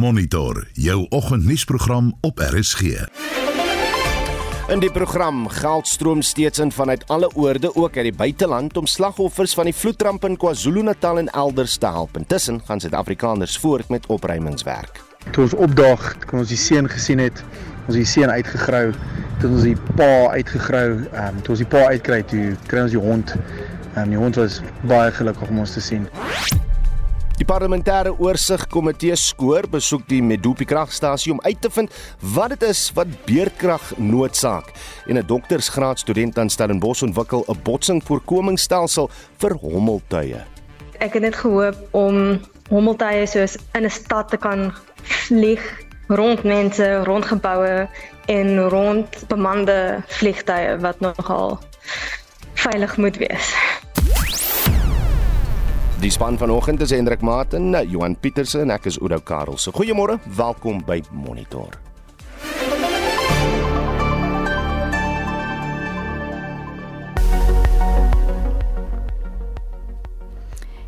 Monitor jou oggendnuusprogram op RSG. In die program geld stroom steeds in vanuit alle oorde ook uit die buiteland om slagoffers van die vloedramp in KwaZulu-Natal en elders te help. Intussen gaan Suid-Afrikaners voort met opruimingswerk. Toe ons opdag, kon ons die seun gesien het, ons die seun uitgegrou, toe ons die pa uitgegrou, ehm um, toe ons die pa uitkry, toe kry ons die hond. Ehm um, die hond was baie gelukkig om ons te sien. Die parlementêre oorsigkomitee skoor besoek die Medupi kragstasie om uit te vind wat dit is wat beerdkrag noodsaak. En 'n doktersgraadstudent aan Stellenbosch ontwikkel 'n botsingvoorkomingsstelsel vir hommeltuie. Ek het net gehoop om hommeltuie soos in 'n stad te kan vlieg rond mense, rond geboue en rond bemande vliegtye wat nogal veilig moet wees. Die span vanoggend is Hendrik Martin, Johan Pieterse en ek is Oudo Karel. So goeiemôre, welkom by Monitor.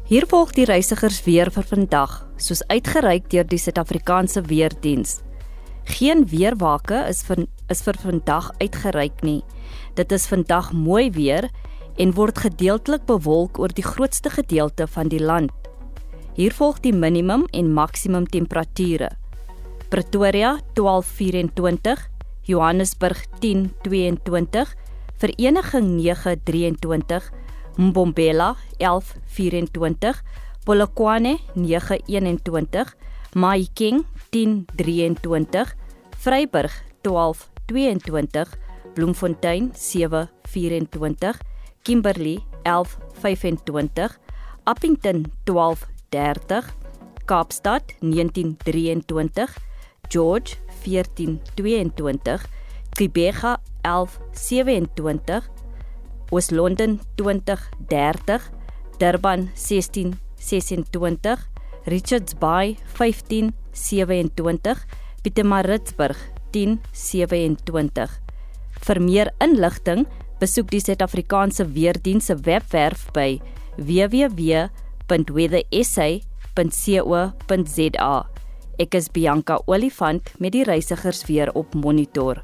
Hier volg die reisigers weer vir vandag, soos uitgereik deur die Suid-Afrikaanse Weerdiens. Geen weerwake is vir is vir vandag uitgereik nie. Dit is vandag mooi weer en word gedeeltelik bewolk oor die grootste gedeelte van die land. Hier volg die minimum en maksimum temperature. Pretoria 1224, Johannesburg 1022, Vereniging 923, Mbombela 1124, Polokwane 921, Mahikeng 1023, Vryburg 1222, Bloemfontein 724 Kimberley 1125, Appington 1230, Kaapstad 1923, George 1422, Gqeberha 1127, Oos-London 2030, Durban 1626, Richards Bay 1527, Pietermaritzburg 1027. Vir meer inligting besoek die Suid-Afrikaanse Weerdiens se webwerf by www.weathersa.co.za. Ek is Bianca Olifant met die reisigers weer op monitor.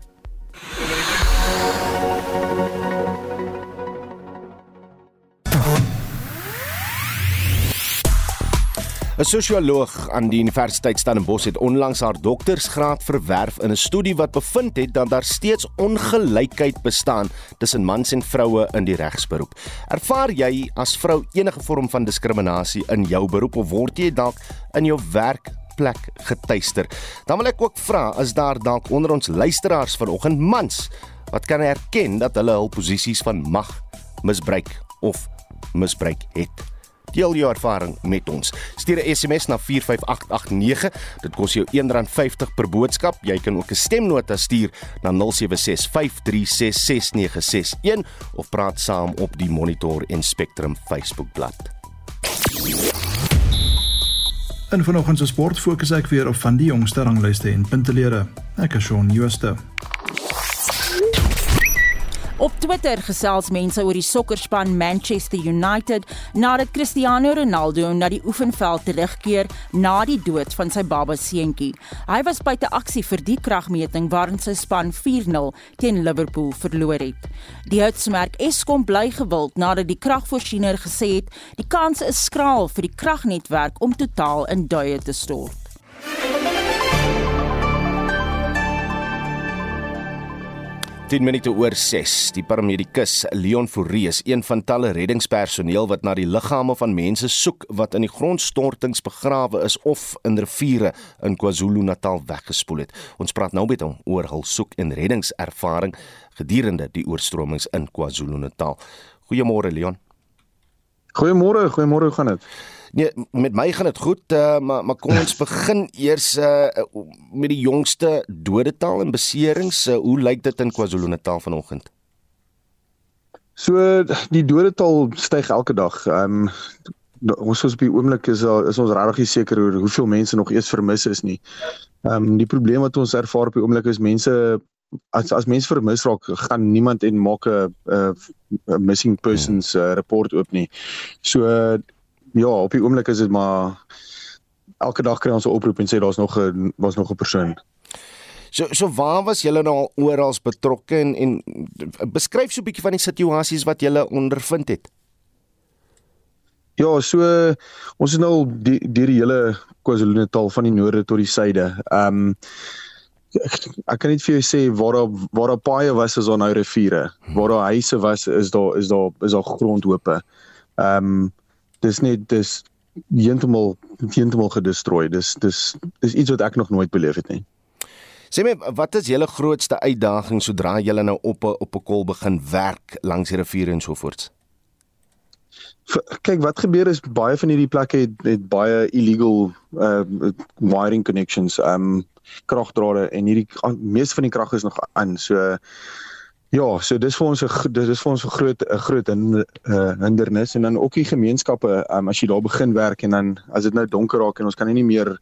'n Sosioloog aan die Universiteit Stellenbosch het onlangs haar doktorsgraad verwerf in 'n studie wat bevind het dat daar steeds ongelykheid bestaan tussen mans en vroue in die regsberoep. Ervaar jy as vrou enige vorm van diskriminasie in jou beroep of word jy dalk in jou werkplek getuister? Dan wil ek ook vra, is daar dalk onder ons luisteraars vanoggend mans wat kan erken dat hulle hul posisies van mag misbruik of misbruik het? Deel jou ervaring met ons. Stuur 'n SMS na 45889. Dit kos jou R1.50 per boodskap. Jy kan ook 'n stemnota stuur na 0765366961 of praat saam op die Monitor en Spectrum Facebookblad. En vanoggend se sport fokus ek weer op van die jongste ranglyste en puntelere. Ek is Shaun Jooste. Op Twitter gesels mense oor die sokkerspan Manchester United nadat Cristiano Ronaldo na die oefenveld terugkeer na die dood van sy baba seentjie. Hy was buite aksie vir die kragmeting waarin sy span 4-0 teen Liverpool verloor het. Die houtsmerk Eskom bly gewild nadat die kragvoorsiener gesê het die kans is skraal vir die kragnetwerk om totaal in duie te stort. 10 minute oor 6. Die paramedikus Leon Fourie is een van talle reddingspersoneel wat na die liggame van mense soek wat in die grondstortings begrawe is of in riviere in KwaZulu-Natal weggespoel het. Ons praat nou met hom oor hul soek en reddingservaring gedurende die oorstromings in KwaZulu-Natal. Goeiemôre Leon. Goeiemôre, goeiemôre, hoe gaan dit? Nee, met my gaan dit goed, uh, maar maar kom ons begin eers uh, met die jongste dodetal en beserings. Uh, hoe lyk dit in KwaZulu-Natal vanoggend? So die dodetal styg elke dag. Ehm um, ons is op die oomblik is is ons regtig seker oor hoeveel mense nog eers vermis is nie. Ehm um, die probleem wat ons ervaar op die oomblik is mense as as mense vermis raak, gaan niemand en maak 'n missing persons uh, report oop nie. So ja, op die oomblik is dit maar elke dag kry ons 'n oproep en sê daar's nog 'n was nog 'n persoon. So so waar was julle nou al oral betrokke en en beskryf so 'n bietjie van die situasies wat julle ondervind het. Ja, so ons is nou al deur die, die hele KwaZulu-Natal van die noorde tot die suide. Ehm um, ek, ek kan net vir jou sê waar daar waar daar paaie was is daar nou riviere. Waar daar huise was is daar is daar is daar grondhope. Ehm um, dis net dis heeltemal heeltemal gedestrooi. Dis dis dis iets wat ek nog nooit beleef het nie. Sê my, wat is julle grootste uitdaging sodra julle nou op 'n op 'n kol begin werk langs die riviere en so voorts? kyk wat gebeur is baie van hierdie plekke het, het baie illegal uh wiring connections um kragdrade en hierdie meeste van die krag is nog aan so ja so dis vir ons 'n dis is vir ons 'n groot 'n groot hin, uh, hindernis en dan ook die gemeenskappe um as jy daar begin werk en dan as dit nou donker raak en ons kan nie meer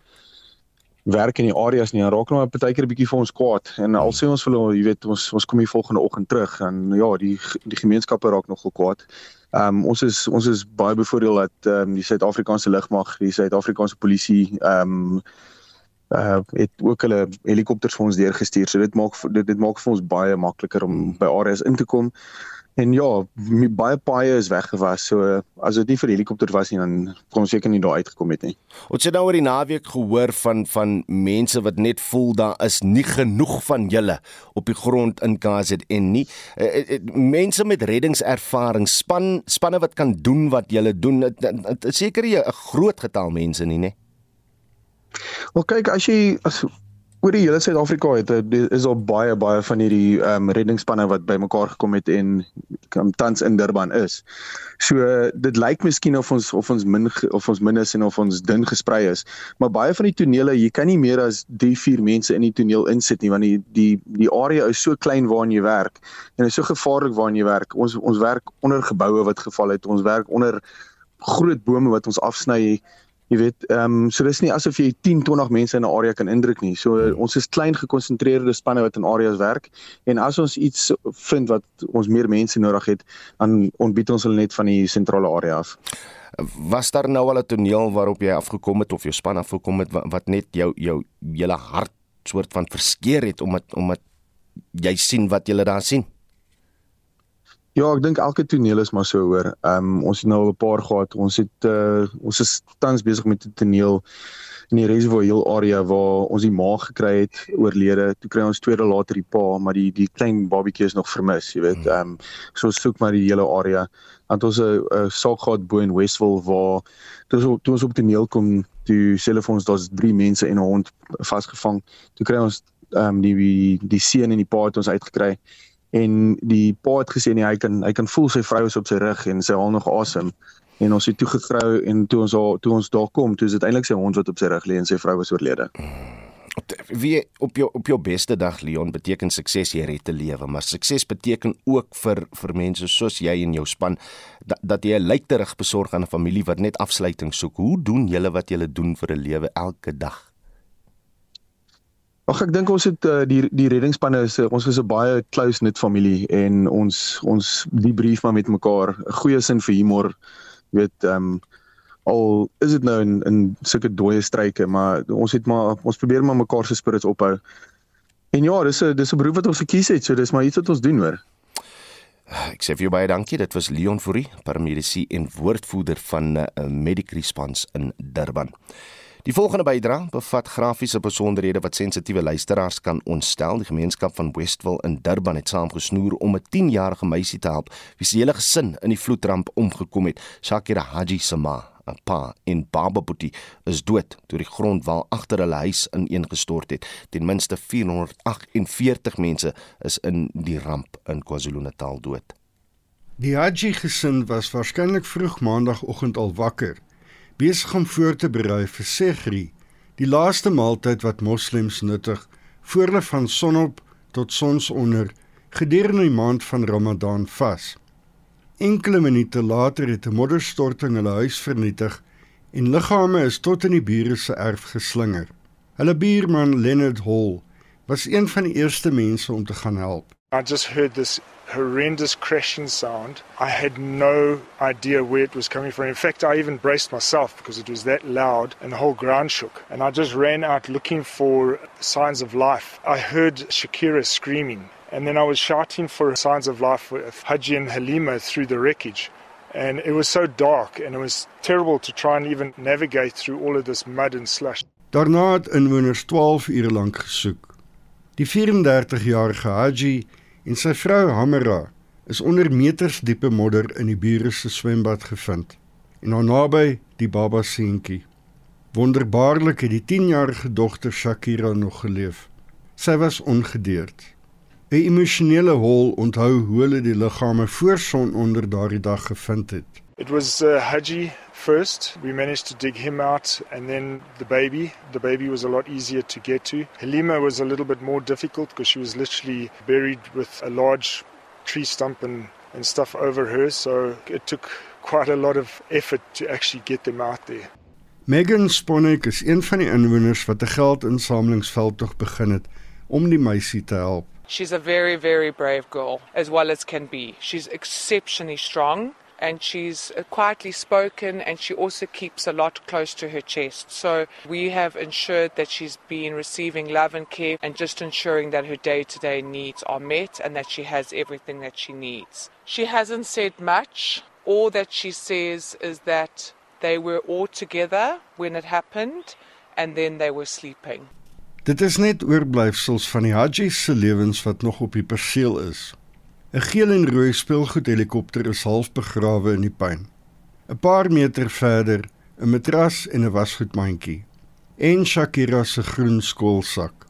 werk in die areas nie. Raak nou 'n partykeer 'n bietjie vir ons kwaad en al sê ons vir hulle, jy weet, ons ons kom hier volgende oggend terug en ja, die die gemeenskappe raak nogal kwaad. Ehm um, ons is ons is baie bevoordeel dat ehm um, die Suid-Afrikaanse lugmag, die Suid-Afrikaanse polisie ehm um, uh het ook hulle helikopters vir ons deurgestuur. So dit maak dit, dit maak vir ons baie makliker om by areas in te kom. En ja, baie paaie is weggewas. So as dit nie vir helikopter was nie, dan kon ons seker nie daar uitgekom het nie. Ons het nou oor die naweek gehoor van van mense wat net voel daar is nie genoeg van julle op die grond in KZN nie. E, e, mense met reddingservaring, span spanne wat kan doen wat julle doen. Dit is seker 'n groot getal mense nie, né? Wel kyk, as jy as oor die hele Suid-Afrika het eh, is al baie baie van hierdie ehm um, reddingsspanne wat bymekaar gekom het en um, tans in Durban is. So dit lyk miskien of ons of ons min of ons min is en of ons dun gesprei is, maar baie van die tonele, jy kan nie meer as 3, 4 mense in die toneel insit nie want die die die area is so klein waarin jy werk en is so gevaarlik waarin jy werk. Ons ons werk onder geboue wat geval het. Ons werk onder groot bome wat ons afsny Jy weet, ehm um, so dis nie asof jy 10, 20 mense in 'n area kan indruk nie. So hmm. ons is klein gekonsentreerde spanne wat in areas werk en as ons iets vind wat ons meer mense nodig het, dan ontbied ons hulle net van die sentrale area af. Was daar nou al 'n toneel waarop jy afgekom het of jou span afgekom het wat, wat net jou jou hele hart soort van verskeer het omdat omdat jy sien wat jy daar sien? Ja, ek dink elke toneel is maar so hoor. Ehm um, ons het nou al 'n paar gehad. Ons het uh ons is tans besig met 'n toneel in die Reservoir Hill area waar ons die ma gekry het oorlede. Toe kry ons tweede later die pa, maar die die klein babatjie is nog vermis, jy weet. Ehm um, so ons soek maar die hele area. Want ons 'n saak gehad bo in Westville waar toe ons toe ons op toneel kom, toe sê hulle vir ons daar's drie mense en 'n hond vasgevang. Toe kry ons ehm um, die die seun en die pa het ons uitgekry en die pa het gesê nee hy kan hy kan voel sy vrou is op sy rug en sy haal nog asem en ons het toe gekrou en toe ons al toe ons daar kom toe is dit eintlik sy hond wat op sy rug lê en sy vrou is oorlede. Wie op jou op jou beste dag Leon beteken sukses jy red te lewe maar sukses beteken ook vir vir mense soos jy en jou span dat, dat jy 'n lyk terug besorg aan 'n familie wat net afsluiting soek. Hoe doen julle wat julle doen vir 'n lewe elke dag? Ag ek dink ons het uh, die die reddingsspanne is uh, ons is 'n baie close knit familie en ons ons die brief maar met mekaar 'n goeie sin vir humor weet ehm um, al is dit nou in in sulke dooie stryke maar ons het maar ons probeer maar mekaar se spirits ophou. En ja, dis 'n dis 'n beroep wat ons gekies het, so dis maar iets wat ons doen hoor. Ek sê vir jou baie dankie. Dit was Leon Fourie, paramedisy en woordvoerder van uh, eh, Medic Response in Durban. Die volgende bydrae bevat grafiese besonderhede wat sensitiewe luisteraars kan ontstel. Die gemeenskap van Westville in Durban het saamgesnoer om 'n 10-jarige meisie te help wie se hele gesin in die vloedramp omgekom het. Shakira Haji Sama, 'n pa in Bababuti, is dood toe die grondwal agter hulle huis ineengestort het. Ten minste 448 mense is in die ramp in KwaZulu-Natal dood. Die Haji gesin was waarskynlik vroeg maandagooggend al wakker besig om voor te berei vir Segri, die laaste maaltyd wat moslems nuttig voor hulle van sonop tot sonsonder gedurende die maand van Ramadan vas. Enkele minute later het 'n modderstorting hulle huis vernietig en liggame is tot in die bure se erf geslinger. Hulle buurman Leonard Hall was een van die eerste mense om te gaan help. I just heard this horrendous crashing sound. I had no idea where it was coming from. In fact, I even braced myself because it was that loud and the whole ground shook. And I just ran out looking for signs of life. I heard Shakira screaming. And then I was shouting for signs of life with Haji and Halima through the wreckage. And it was so dark and it was terrible to try and even navigate through all of this mud and slush. Daarna het inwoners 12 ure lank gesoek. Die 34-jarige Haji en sy vrou Hamera is onder meters diepe modder in die bure se swembad gevind en daar naby die baba seentjie. Wonderbaarlik het die 10-jarige dogter Shakira nog geleef. Sy was ongedeerd. 'n Emosionele hol onthou hoe hulle die liggame voor son onder daardie dag gevind het. It was uh, Haji first. We managed to dig him out and then the baby. The baby was a lot easier to get to. Halima was a little bit more difficult because she was literally buried with a large tree stump and, and stuff over her. So it took quite a lot of effort to actually get them out there. Megan Sponnek is een van die inwoners wat 'n geldinsamelingsveldtog begin het om die meisie te help. She's a very very brave girl as well as can be. She's exceptionally strong and she's uh, quietly spoken and she also keeps a lot close to her chest. So we have ensured that she's been receiving love and care and just ensuring that her day to day needs are met and that she has everything that she needs. She hasn't said much. All that she says is that they were all together when it happened and then they were sleeping. Dit is net oorblyfsels van die Hajis se lewens wat nog op die perseel is. 'n Geel en rooi speelgoedhelikopter is half begrawe in die puin. 'n Paar meter verder, 'n matras en 'n wasgoedmandjie. En Shakira se groen skoolsak.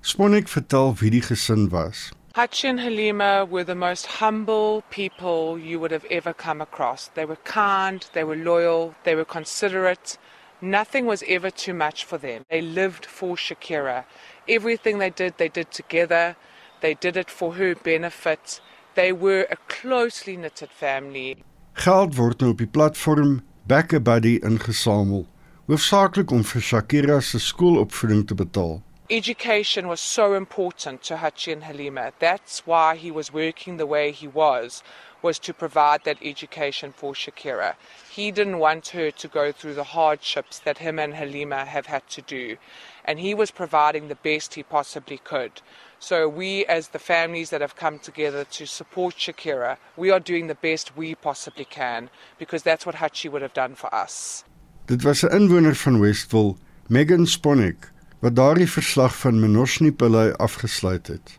Sponnik vertel wie die gesin was. Hachi and Halima were the most humble people you would have ever come across. They were kind, they were loyal, they were considerate. Nothing was ever too much for them. They lived for Shakira. Everything they did, they did together. They did it for her benefit. They were a closely knitted family. Geld word nou op die platform Back a Buddy ingesamel, hoofsaaklik om vir Shakira se skoolopvoeding te betaal. Education was so important to Hachi and Halima. That's why he was working the way he was, was to provide that education for Shakira. He didn't want her to go through the hardships that him and Halima have had to do. And he was providing the best he possibly could. So we as the families that have come together to support Shakira, we are doing the best we possibly can because that's what Hachi would have done for us. Dit was 'n inwoner van Westville, Megan Sponnik, wat daardie verslag van Menoshni Pillay afgesluit het.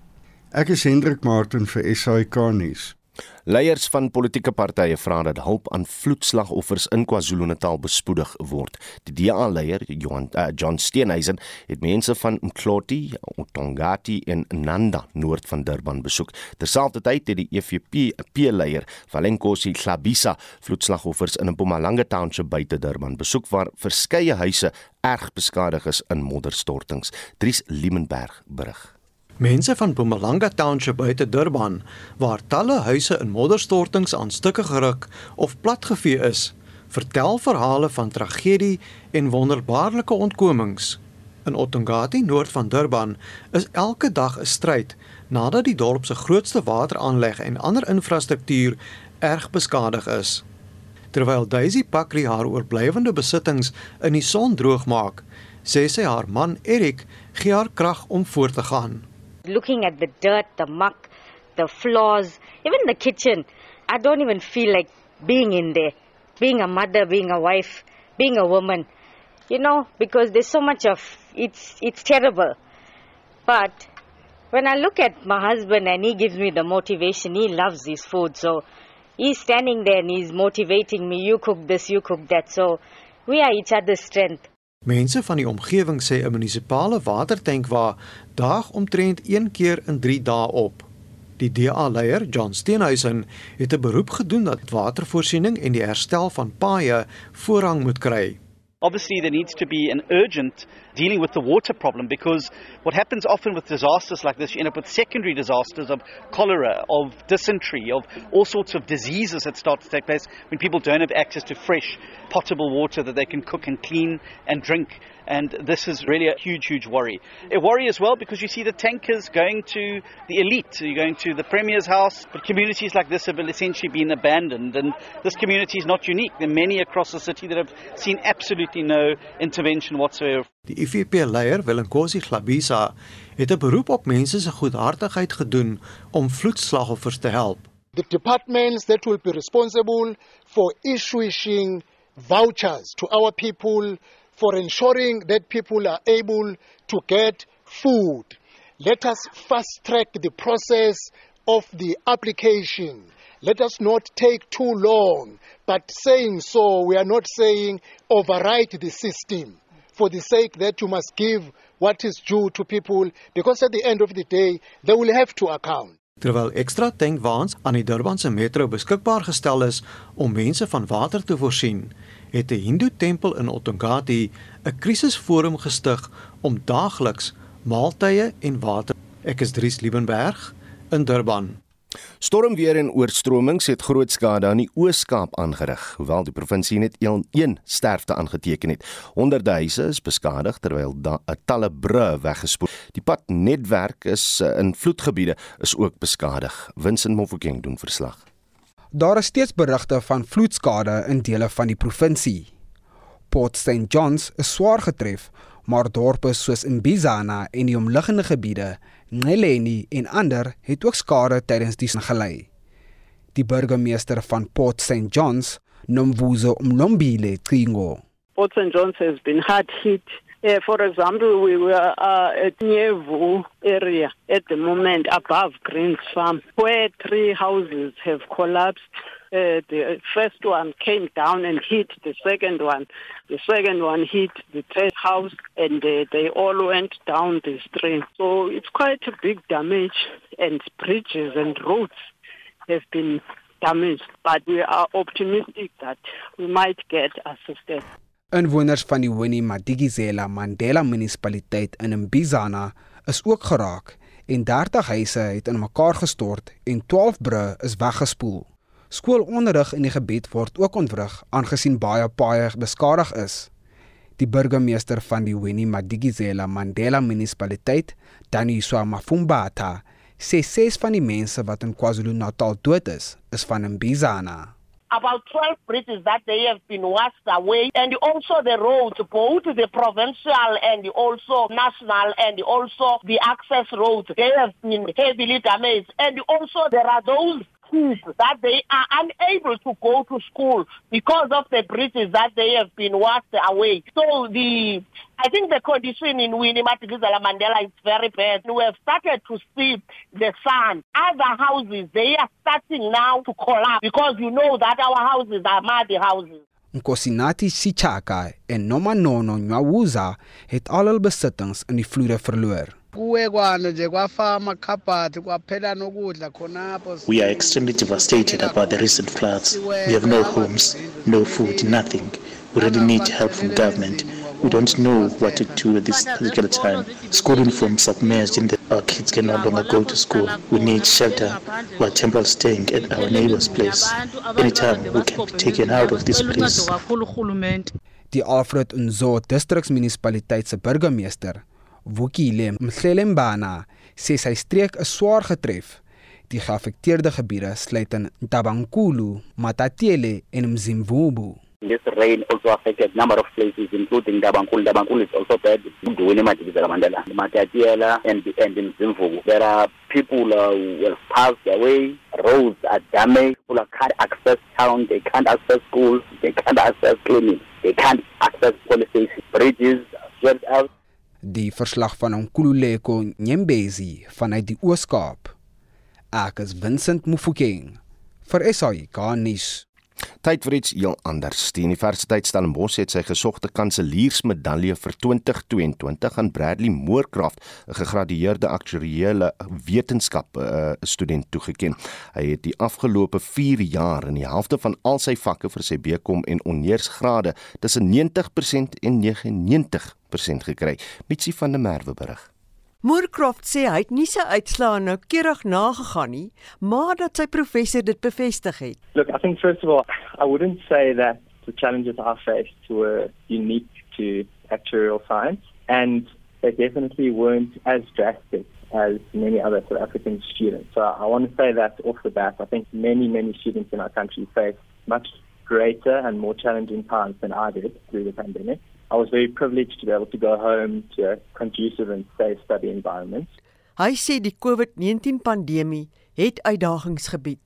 Ek is Hendrik Martin vir SAK nuus. Leiers van politieke partye vra dat hulp aan vloedslagoffers in KwaZulu-Natal bespoedig word. Die DA-leier, Johan uh, John Steenhuisen, het mense van Mkloti, Otongati en Nanda noord van Durban besoek. Terselfdertyd het die EFF-leier, Valenkosi Hlabisa, vloedslagoffers in Mpumalanga Township buite Durban besoek waar verskeie huise erg beskadig is in modderstortings. Dries Liebenberg berig. Mense van Mpumalanga Township buite Durban, waar talle huise in modderstortings aan stukke geruk of platgevee is, vertel verhale van tragedie en wonderbaarlike ontkomings. In Ottongati, noord van Durban, is elke dag 'n stryd nadat die dorp se grootste wateraanleg en ander infrastruktuur erg beskadig is. Terwyl Daisy Pakri haar oorblywende besittings in die son droog maak, sê sy haar man Erik gee haar krag om voort te gaan. Looking at the dirt, the muck, the floors, even the kitchen, I don't even feel like being in there. Being a mother, being a wife, being a woman, you know, because there's so much of it's it's terrible. But when I look at my husband and he gives me the motivation, he loves his food, so he's standing there and he's motivating me. You cook this, you cook that. So we are each other's strength. Mense van die omgewing sê 'n munisipale watertank waar daag omtrent 1 keer in 3 dae op. Die DA-leier, John Steenhuisen, het 'n beroep gedoen dat watervoorsiening en die herstel van paaie voorrang moet kry. Obviously there needs to be an urgent dealing with the water problem because what happens often with disasters like this, you end up with secondary disasters of cholera, of dysentery, of all sorts of diseases that start to take place when people don't have access to fresh, potable water that they can cook and clean and drink. And this is really a huge, huge worry. A worry as well because you see the tankers going to the elite, you're going to the Premier's house, but communities like this have essentially been abandoned. And this community is not unique. There are many across the city that have seen absolutely no intervention whatsoever. Die IFP-leier, Willem-Kosi Glabisa, het 'n beroep op mense se goedhartigheid gedoen om vloedslagoffers te help. The departments that will be responsible for issuing vouchers to our people for ensuring that people are able to get food. Let us fast track the process of the application. Let us not take too long, but saying so, we are not saying override the system for the sake that you must give what is due to people, because at the end of the day, they will have to account. Terwyl ekstra tankwaans aan die Durbanse metro beskikbaar gestel is om mense van water te voorsien, het 'n Hindoe tempel in Ottongati 'n krisisforum gestig om daagliks maaltye en water. Ek is Dries Liebenberg in Durban. Stormweer en oorstromings het groot skade aan die Oos-Kaap aangerig, hoewel die provinsie net een sterfte aangeteken het. Honderde huise is beskadig terwyl 'n talle brûe weggespoel. Die padnetwerk is eh, in vloedgebiede is ook beskadig. Vincent Mofokeng doen verslag. Daar is steeds berigte van vloedskade in dele van die provinsie. Port St Johns is swaar getref, maar dorpe soos Imbizana en die omliggende gebiede, Ngeleni en ander het ook skade tydens die gelei. Die burgemeester van Port St Johns, Nomvuzo Mlombile Tringo. Port St Johns has been hard hit Uh, for example, we were uh, at Nyevu area at the moment above Greens Farm, where three houses have collapsed. Uh, the first one came down and hit the second one. The second one hit the third house, and uh, they all went down the stream. So it's quite a big damage, and bridges and roads have been damaged. But we are optimistic that we might get assistance. Inwoners van die Winnie Madikizela Mandela munisipaliteit in Mbizana is ook geraak en 30 huise het in mekaar gestort en 12 brûe is weggespoel. Skoolonderrig in die gebied word ook ontwrig aangesien baie paaie beskadig is. Die burgemeester van die Winnie Madikizela Mandela munisipaliteit, Daniswa Mafumbata, sê ses van die mense wat in KwaZulu-Natal dood is, is van Mbizana. about 12 bridges that they have been washed away and also the roads both the provincial and also national and also the access roads they have been heavily damaged and also there are those that they are unable to go to school because of the bridges that they have been washed away so the I think the condition in Winnie Madikizela Mandela is very bad. We have started to see the sun. Other houses, they are starting now to collapse because you know that our houses are muddy houses. Nkosinati Sichaka en Nomanono Nyawuza het al hul besittings in die vloede verloor. Kuwe kwano nje kwafa amakhabhathi kwaphela nokudla khonapho We are extremely devastated about the recent floods. We have no homes, no food, nothing. We really need help from government. We don't know what to do at this particular time. School uniform submerged in the our kids can no longer go to school. We need shelter. We are temporarily staying at our neighbor's place. Anytime we can be taken out of this place. Die Alfred Nzo distriksmunisipaliteit se burgemeester, Wukile Mhlelembana, sê sy streek is swaar getref. Die geaffekteerde gebiede sluit in Ntabankulu, Matatiele en Mzimvubu. This rain also affected number of places, including Dabankul. Dabankul is also bad. Duwini Madikizela Mandela, Matatiela, and and in Zimvubu. There are people uh, who have passed away. Roads are damaged. People can't access town. They can't access schools. They can't access clinics. They can't access police stations. Bridges are swept out. Die verslag van Nkululeko Nyembezi vanuit die Oos-Kaap. Ek is Vincent Mufokeng vir SAI Garnis. Tyd vir iets heel anders. Die Universiteit Stellenbosch het sy gesogte kanseliersmedalje vir 2022 aan Bradley Moorcraft, 'n gegradueerde aktuariële wetenskap uh, student toegeken. Hy het die afgelope 4 jaar in die helfte van al sy vakke vir sy BCom en honeursgrade tussen 90% en 99 50% gekry. Mitsi van der Merwe berig. Moorcroft sê hy het nie sy uitslae noukeurig nagegaan nie, maar dat sy professor dit bevestig het. Look, I think first of all, I wouldn't say that the challenges I faced were unique to actuarial science, and they definitely weren't as drastic as many other South African students. So I want to say that off the bat. I think many, many students in our country face much greater and more challenging times than I did through the pandemic. I was very privileged to be able to go home to a conducive and safe study environment. Hy sê die COVID-19 pandemie het uitdagings gebied.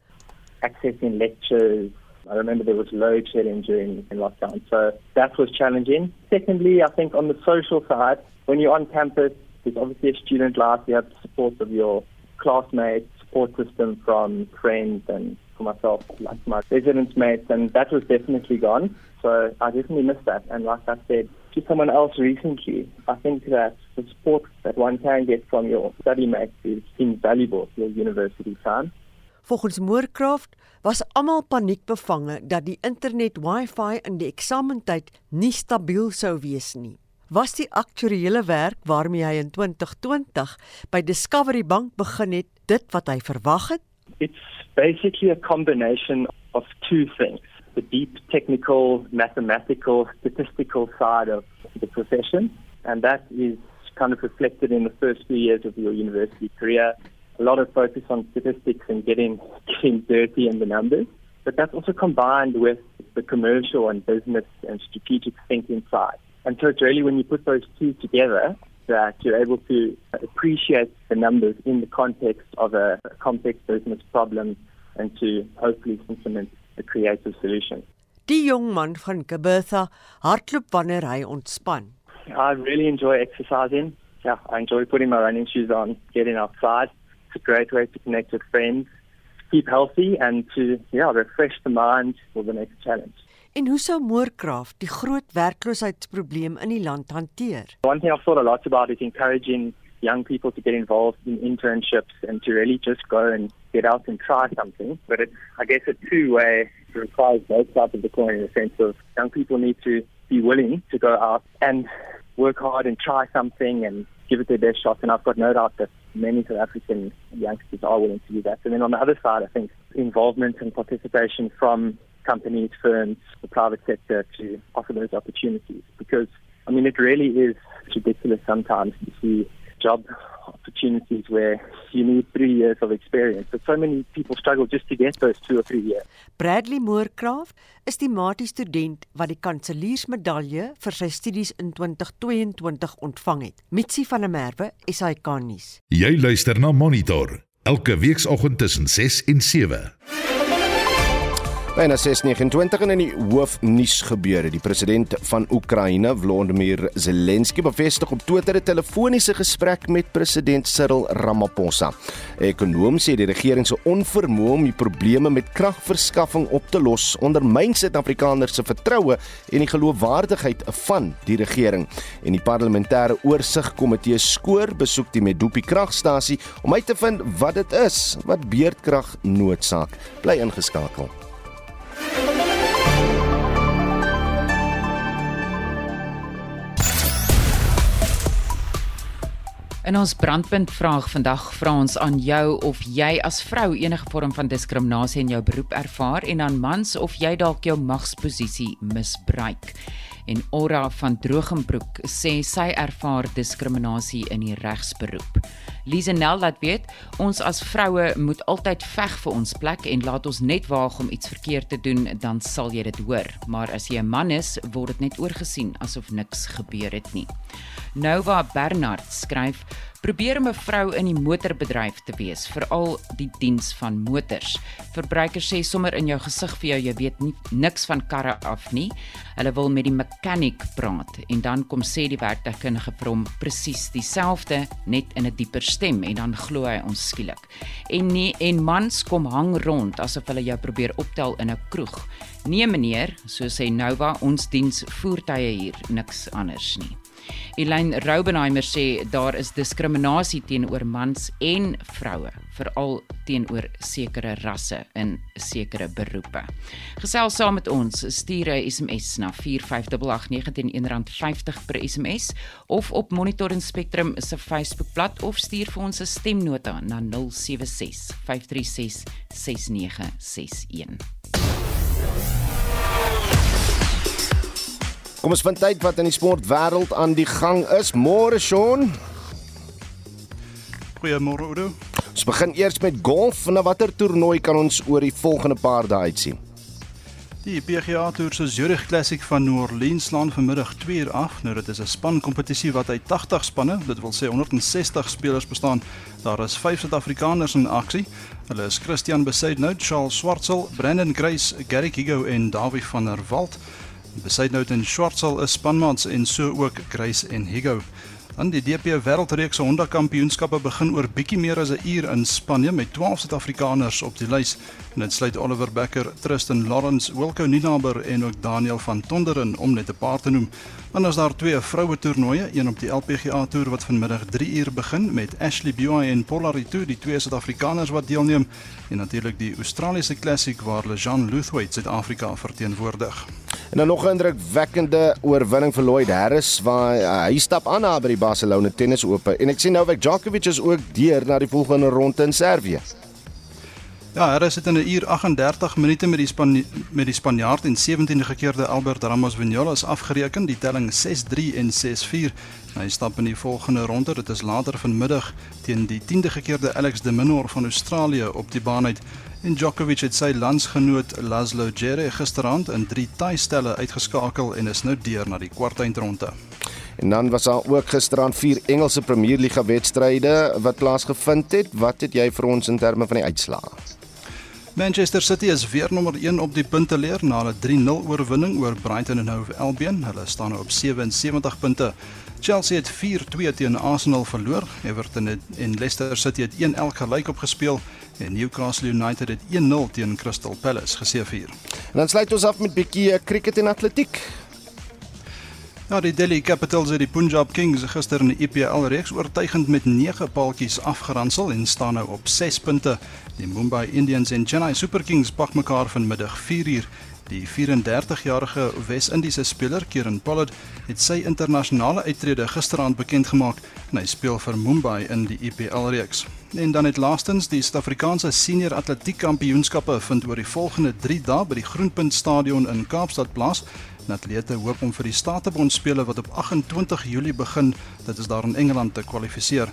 Accessing lectures, I remember there was load shedding during in lockdown, so that was challenging. Secondly, I think on the social side, when you're on campus, there's obviously a student life, you have the support of your classmates, support system from friends and for myself, like my residence mates, and that was definitely gone. So I definitely missed that. And like I said to someone else recently, I think that the support that one can get from your study mates is invaluable to your university time. Volgens Moorcraft was almal paniekbevange dat die internet Wi-Fi in die eksamentyd nie stabiel sou wees nie. Was die aktuariële werk waarmee hy in 2020 by Discovery Bank begin het, dit wat hy verwag het? It's basically a combination of two things. The deep technical, mathematical, statistical side of the profession, and that is kind of reflected in the first few years of your university career. A lot of focus on statistics and getting getting dirty in the numbers, but that's also combined with the commercial and business and strategic thinking side. And so it's really when you put those two together that you're able to appreciate the numbers in the context of a, complex business problem and to hopefully implement a creative solution. Die jong man van Kabertha hardloop wanneer hy ontspan. I really enjoy exercising. Yeah, I enjoy putting my running shoes on, getting outside. It's a great way to connect with friends, keep healthy and to yeah, refresh the mind for the next challenge. En hoe sou Moorcraft die groot werkloosheidsprobleem in die land hanteer? One thing I've thought a lot about is encouraging young people to get involved in internships and to really just go and get out and try something. But it's, I guess, a two-way. It requires both sides of the coin in the sense of young people need to be willing to go out and work hard and try something and give it their best shot. And I've got no doubt that many South African youngsters are willing to do that. And then on the other side, I think involvement and participation from companies, firms, the private sector to offer those opportunities. Because, I mean, it really is ridiculous sometimes to see job opportunities where you need three years of experience. But so many people struggle just to get those two or three years. Bradley Moorcraft is die matie student wat die kanseliersmedalje vir sy studies in 2022 ontvang het. Mitsi van der Merwe, SAK nuus. Jy luister na Monitor elke weekoggend tussen 6 en 7. Byna 6:29 in die hoofnuus gebeure. Die president van Oekraïne, Volodymyr Zelensky, bevestig op Twitter 'n telefoniese gesprek met president Cyril Ramaphosa. Ekonom sê die regering se onvermoë om die probleme met kragverskaffing op te los ondermyn Suid-Afrikaners se vertroue en die geloofwaardigheid van die regering. En die parlementêre oorsigkomitee skoor besoek die Medupi kragstasie om uit te vind wat dit is wat beurtkrag noodsaak. Bly ingeskakel. In ons brandpunt vraag vandag vra ons aan jou of jy as vrou enige vorm van diskriminasie in jou beroep ervaar en aan mans of jy dalk jou magsposisie misbruik. En Ora van Drogenbroek sê sy ervaar diskriminasie in die regsberoep. Lisenel laat weet ons as vroue moet altyd veg vir ons plek en laat ons net waag om iets verkeerd te doen dan sal jy dit hoor. Maar as jy 'n man is, word dit net oorgesien asof niks gebeur het nie. Nova Bernard skryf Probeer om 'n vrou in die motorbedryf te wees, veral die diens van motors. Verbruikers sê sommer in jou gesig vir jou jy weet nie niks van karre af nie. Hulle wil met die mechanic praat en dan kom sê die werktuigkundige vir hom presies dieselfde net in 'n dieper stem en dan glo hy ons skielik. En nie en mans kom hang rond asof hulle jou probeer optel in 'n kroeg. Nee meneer, so sê Nova, ons diens voertuie hier, niks anders nie. Elaine Roubenheimer sê daar is diskriminasie teenoor mans en vroue, veral teenoor sekere rasse in sekere beroepe. Gesels saam met ons, stuur 'n SMS na 45889 R1.50 per SMS of op Monitor en Spectrum se Facebookblad of stuur vir ons 'n stemnota na 076 536 6961. Kom ons vind tyd wat in die sportwêreld aan die gang is. Môre Sean. Goeiemôre Oudo. Ons begin eers met golf. Na watter toernooi kan ons oor die volgende paar dae uitsien? Die PGA Tour se Zurich Classic van New Orleans slaan vanmiddag 2 uur af. Nou dit is 'n span kompetisie wat uit 80 spanne, dit wil sê 160 spelers bestaan. Daar is 5 Suid-Afrikaners in aksie. Hulle is Christian Besaidnout, Charles Swartsel, Brandon Grace, Gary Kigo en Davie van der Walt. Besaidnout en Swartsel is spanmaats en so ook Grace en Higo. Dan die DP Wêreldreeks Honda Kampioenskappe begin oor bietjie meer as 'n uur in Spanje met 12 Suid-Afrikaners op die lys. En dit sluit Oliver Becker, Tristan Lawrence, Wilco Ninaber en ook Daniel van Tonderen om net 'n paar te noem. Dan is daar twee vroue toernooie, een op die LPGA toer wat vanmiddag 3 uur begin met Ashley Buy en Paula Ritu, die twee Suid-Afrikaners wat deelneem, en natuurlik die Australiese Classic waar Lejean Luthwaite Suid-Afrika verteenwoordig. En dan nog 'n indrukwekkende oorwinning vir Lloyd Harris waar uh, hy stap aan na by die Barcelona Tennis Ope en ek sien Novak Djokovic is ook deur na die volgende ronde in Servië. Ja, Harris het in 'n uur 38 minute met die Span met die Spanjaard en 17de gekeerde Albert Ramos Vinolas afgereken, die telling 6-3 en 6-4. Hy stap in die volgende ronde, dit is later vanmiddag teen die 10de gekeerde Alex de Minaur van Australië op die baan uit. En Djokovic het sy landsgenoot Laszlo Djere gisteraand in 3 taai-stelle uitgeskakel en is nou deur na die kwartfinale. En dan was daar ook gisteraand vier Engelse Premier Liga wedstryde wat plaasgevind het. Wat het jy vir ons in terme van die uitslae? Manchester City is weer nommer 1 op die punteleer na 'n 3-0 oorwinning oor Brighton and Hove Albion. Hulle staan nou op 77 punte. Chelsea het 4-2 teen Arsenal verloor. Everton het en Leicester City het 1-1 gelyk opgespeel en Newcastle United het 1-0 teen Crystal Palace geseëvier. En dan sluit ons af met bietjie cricket en atletiek. Ja, die Delhi Capitals het die Punjab Kings gister in die IPL reeks oortuigend met 9 paaltjies afgeransel en staan nou op 6 punte. Die Mumbai Indians en Chennai Super Kings pak mekaar vanmiddag 4uur. Die 34-jarige Wes-Indiese speler Kieran Pollard het sy internasionale uittrede gisteraand bekend gemaak en hy speel vir Mumbai in die IPL reeks. En dan het laastens die Suid-Afrikaanse senior atletiek kampioenskappe vind oor die volgende 3 dae by die Groenpunt Stadion in Kaapstad plaas. Atlete hoop om vir die Statebond spele wat op 28 Julie begin, dit is daar in Engeland te kwalifiseer.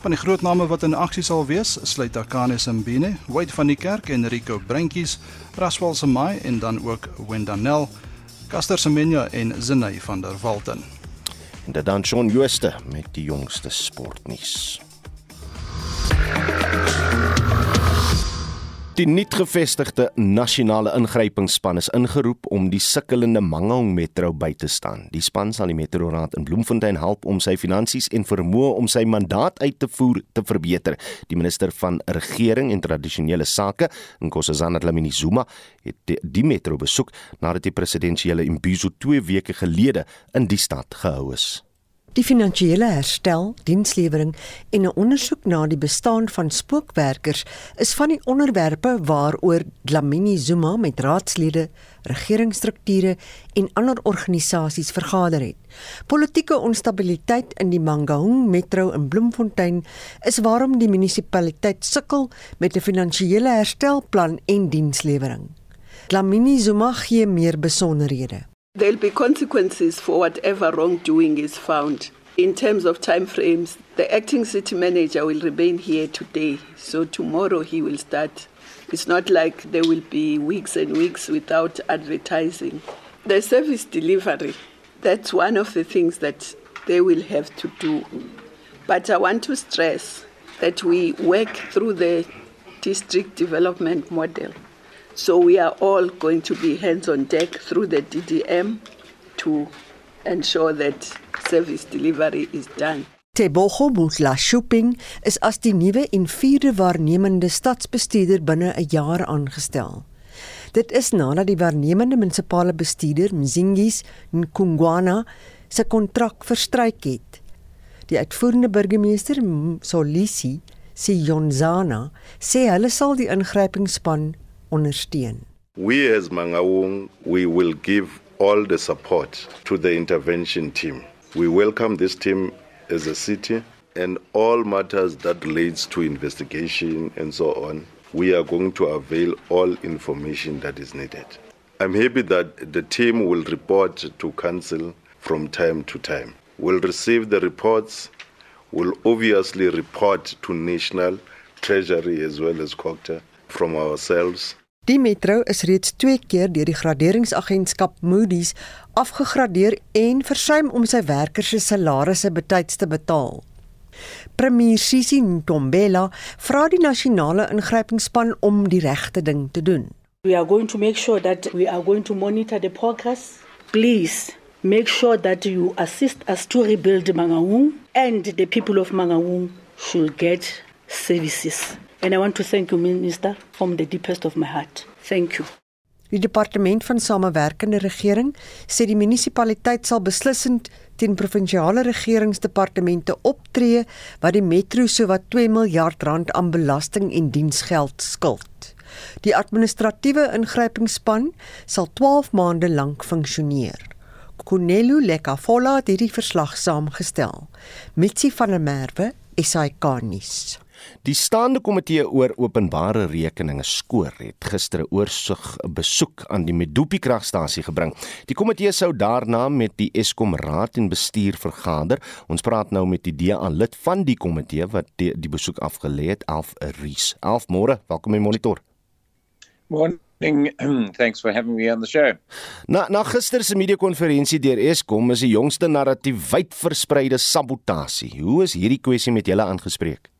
Van die groot name wat in aksie sal wees, sluit Akane Simbine, Wade van die Kerk en Rico Breintjies, Raswal Semai en dan ook Wendanel, Caster Semenya en Zenay van der Walten. En dit dan Shaun Jooste met die jongste sportnuus. Die nuut gevestigde nasionale ingrypingsspan is ingeroep om die sukkelende Mangaung Metro by te staan. Die span sal die Metroraad in Bloemfontein help om sy finansies en vermoë om sy mandaat uit te voer te verbeter. Die minister van regering en tradisionele sake, Nkosazana Dlamini Zuma, het die, metro besoek nadat die presidensiële imbizo 2 weke gelede in die stad gehou is. Die finansiële herstel, dienslewering en 'n ondersoek na die bestaan van spookwerkers is van die onderwerpe waaroor Dlamini Zuma met raadslede, regeringsstrukture en ander organisasies vergader het. Politieke onstabiliteit in die Mangaung Metro in Bloemfontein is waarom die munisipaliteit sukkel met 'n finansiële herstelplan en dienslewering. Dlamini Zuma gee meer besonderhede. There'll be consequences for whatever wrongdoing is found. In terms of time frames, the acting city manager will remain here today, so tomorrow he will start. It's not like there will be weeks and weeks without advertising. The service delivery, that's one of the things that they will have to do. But I want to stress that we work through the district development model. So we are all going to be hands on deck through the DDM to ensure that service delivery is done. Tebogo Mutla Shopping is as die nuwe en vierde waarnemende stadsbestuurder binne 'n jaar aangestel. Dit is nadat die waarnemende munisipale bestuurder Mzingis Nkungwana se kontrak verstryk het. Die uitvoerende burgemeester Solisi Siyonzana sê hulle sal die ingrypingsspan ondersteun. We as Mangaung, we will give all the support to the intervention team. We welcome this team as a city and all matters that relates to investigation and so on. We are going to avail all information that is needed. I'm happy that the team will report to council from time to time. We'll receive the reports, we'll obviously report to National Treasury as well as COCTA from ourselves. Die metro is reeds 2 keer deur die graderingsagentskap Moody's afgegradeer en versuim om sy werkers se salarisse betyds te betaal. Premier Sisi Ntombela vra die nasionale ingrypingsspan om die regte ding te doen. We are going to make sure that we are going to monitor the progress. Please make sure that you assist us to rebuild Mangaung and the people of Mangaung should get services. And I want to thank you minister from the deepest of my heart. Thank you. Die departement van samewerkende regering sê die munisipaliteit sal beslissend teen provinsiale regeringsdepartemente optree wat die metro sowat 2 miljard rand aan belasting en diensgeld skuld. Die administratiewe ingrypingsspan sal 12 maande lank funksioneer. Kunelu Lekafola het hierdie verslag saamgestel. Mitsi van der Merwe, SAK nuus. Die staande komitee oor openbare rekeninge skoor het gister 'n oorsig besoek aan die Medupi kragstasie gebring. Die komitee sou daarna met die Eskom raad en bestuur vergader. Ons praat nou met die DA lid van die komitee wat die, die besoek afgelê het, Alf Ries. Alf, môre, welkom in monitor. Morning. Thanks for having me on the show. Na na gister se media-konferensie deur Eskom is die jongste narratief wyd verspreide sabotasie. Hoe is hierdie kwessie met julle aangespreek?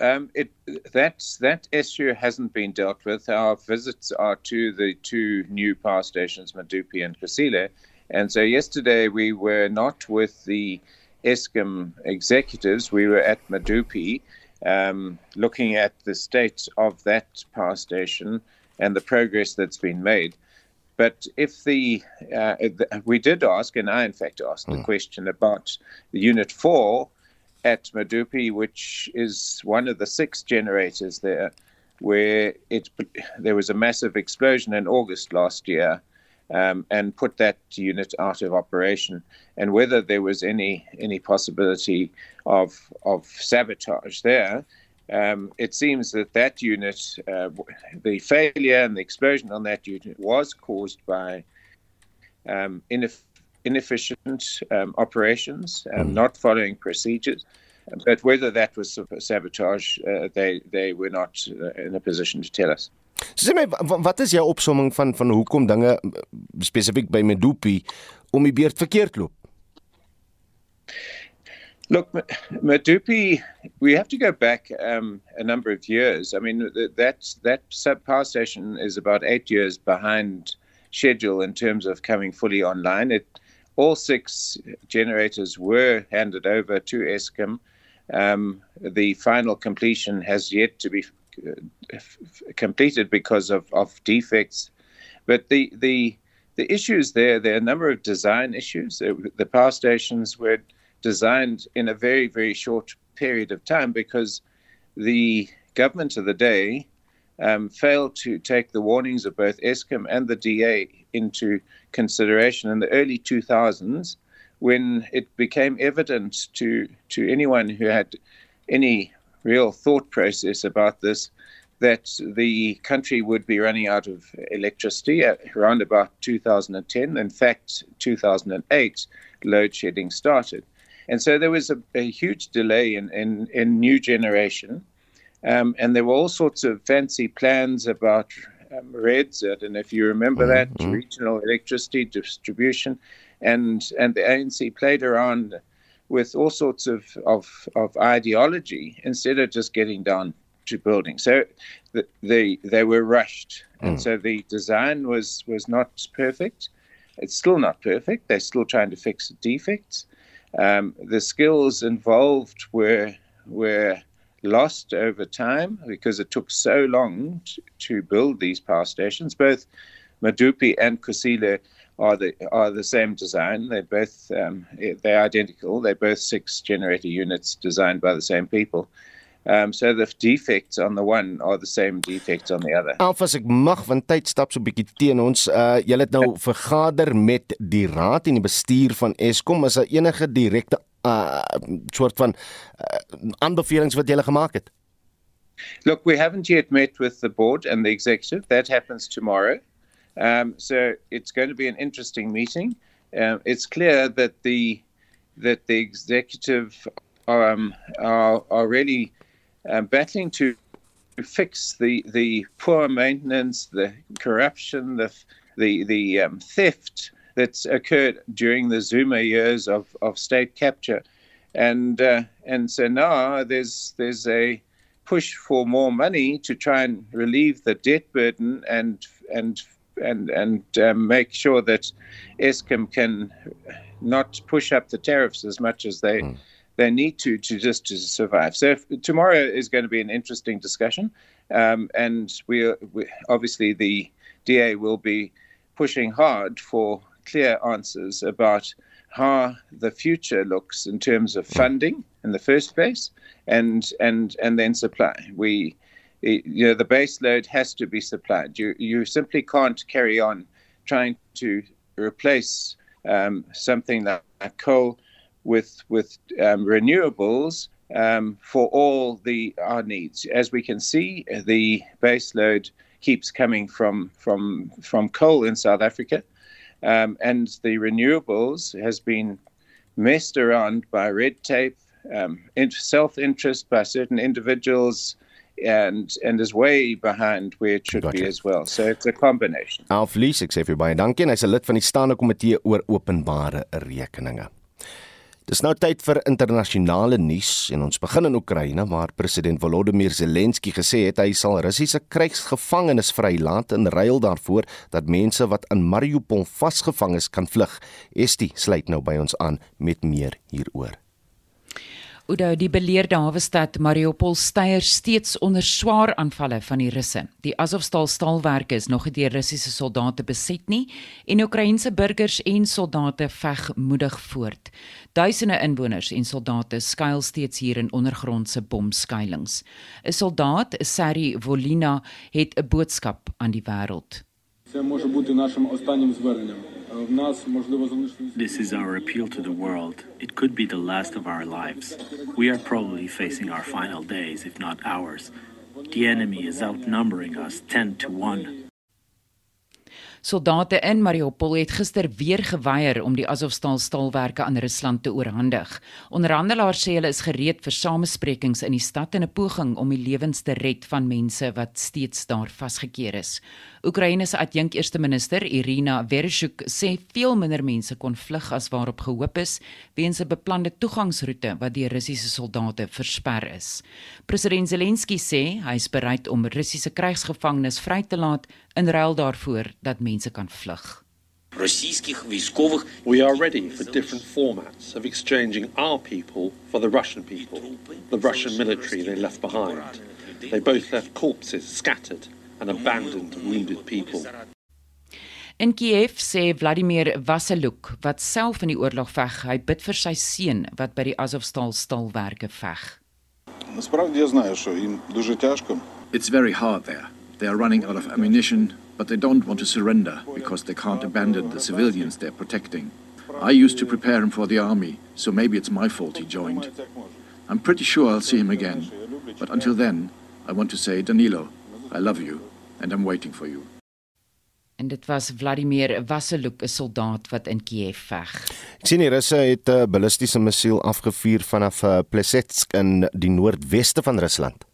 Um, it that that issue hasn't been dealt with. Our visits are to the two new power stations, Madupi and Kusile, and so yesterday we were not with the ESCOM executives. We were at Madupi, um, looking at the state of that power station and the progress that's been made. But if the, uh, we did ask, and I in fact asked mm. the hmm. question about the Unit Four at Madupi, which is one of the six generators there, where it there was a massive explosion in August last year, um, and put that unit out of operation, and whether there was any any possibility of of sabotage there. Um, it seems that that unit, uh, the failure and the explosion on that unit was caused by um, ineff- inefficient um, operations, um, mm. not following procedures. But whether that was sabotage, uh, they they were not uh, in a position to tell us. Sê my wat is jou opsomming van van hoekom dinge spesifiek by Medupi om die beurt verkeerd loop? Look, Medupi, we have to go back um, a number of years. I mean, that that sub power station is about eight years behind schedule in terms of coming fully online. It all six generators were handed over to Eskom. Um, the final completion has yet to be uh, completed because of, of defects. But the, the, the issues there, there are a number of design issues. The power stations were designed in a very, very short period of time because the government of the day um, failed to take the warnings of both ESCOM and the DA into consideration in the early 2000s when it became evident to, to anyone who had any real thought process about this that the country would be running out of electricity around about 2010. In fact, 2008, load shedding started. And so there was a, a huge delay in, in, in new generation. Um, and there were all sorts of fancy plans about um, REDS. I don't know if you remember mm-hmm. that, regional electricity distribution. And, and the ANC played around with all sorts of, of, of ideology instead of just getting down to building. So the, they, they were rushed. Mm. And so the design was, was not perfect. It's still not perfect. They're still trying to fix the defects. Um, the skills involved were, were lost over time because it took so long to, to build these power stations. Both Madupi and Kusile are the are the same design. They're both um, they're identical. They're both six generator units designed by the same people. Um, so the defects on the one are the same defects on the other. Alfas ek mag want tyd stap so 'n bietjie teen ons. Uh julle het nou vergader met die raad en die bestuur van Eskom. Is daar enige direkte uh soort van uh, aanbevelings wat julle gemaak het? Look, we haven't yet met with the board and the executive. That happens tomorrow. Um, so it's going to be an interesting meeting. Um, it's clear that the that the executive um, are are really um, battling to fix the the poor maintenance, the corruption, the the the um, theft that's occurred during the Zuma years of, of state capture, and uh, and so now there's there's a push for more money to try and relieve the debt burden and and and and um, make sure that Eskom can not push up the tariffs as much as they. Mm they need to to just to survive. So if, tomorrow is going to be an interesting discussion, um, and we, we obviously the DA will be pushing hard for clear answers about how the future looks in terms of funding in the first place, and and and then supply. We you know the base load has to be supplied. You you simply can't carry on trying to replace um, something like coal with with um, renewables um, for all the our needs. As we can see, the base load keeps coming from from from coal in South Africa, um, and the renewables has been messed around by red tape, um, self-interest by certain individuals. and and is way behind where it should gotcha. be as well. So it's a combination. Alf Lees, ek sê vir baie dankie en hy's 'n lid van die staande komitee oor openbare rekeninge. Dis nou tyd vir internasionale nuus en ons begin in Oekraïne waar president Volodymyr Zelensky gesê het hy sal Russiese krygsgevangenes vrylaat in ruil daarvoor dat mense wat in Mariupol vasgevang is kan vlug. Estie sluit nou by ons aan met meer hieroor. Oudou die beleerde hawe stad Mariupol steier steeds onder swaar aanvalle van die Russe. Die Azovstal staalwerke is nog deur Russiese soldate beset nie en Oekraïense burgers en soldate veg moedig voort. Duisende inwoners en soldate skuil steeds hier in ondergrondse bomskuilings. 'n Soldaat, Sari Volina, het 'n boodskap aan die wêreld. Це може бути нашим останнім зверненням. This is our appeal to the world. It could be the last of our lives. We are probably facing our final days, if not hours. The enemy is outnumbering us 10 to 1. Soldate in Mariupol het gister weer geweier om die Azovstal staalwerke aan Rusland te oorhandig. Onderhandelaars sê hulle is gereed vir samesprekings in die stad in 'n poging om die lewens te red van mense wat steeds daar vasgekeer is. Oekraïne se adjunk eerste minister Irina Vereshchuk sê veel minder mense kon vlug as waarop gehoop is weens 'n beplande toegangsroete wat deur Russiese soldate versper is. President Zelensky sê hy is bereid om Russiese krygsgevangenes vry te laat in ruil daarvoor dat mense kan vlug. We are ready for different formats of exchanging our people for the Russian people, the Russian military they left behind. They both left corpses scattered and abandoned wounded people. In Kiev sê Vladimir Vasiluk wat self in die oorlog veg, hy bid vir sy seun wat by die Azovstal stalwerke veg. It's very hard there. They are running out of ammunition, but they don't want to surrender because they can't abandon the civilians they're protecting. I used to prepare him for the army, so maybe it's my fault he joined. I'm pretty sure I'll see him again, but until then, I want to say, Danilo, I love you and I'm waiting for you. En dit was Vladimir Vasiluk, 'n soldaat wat in Kiev veg. Ek sien die Russe het 'n ballistiese missiel afgevuur vanaf eh, Plesetsk in die noordweste van Rusland.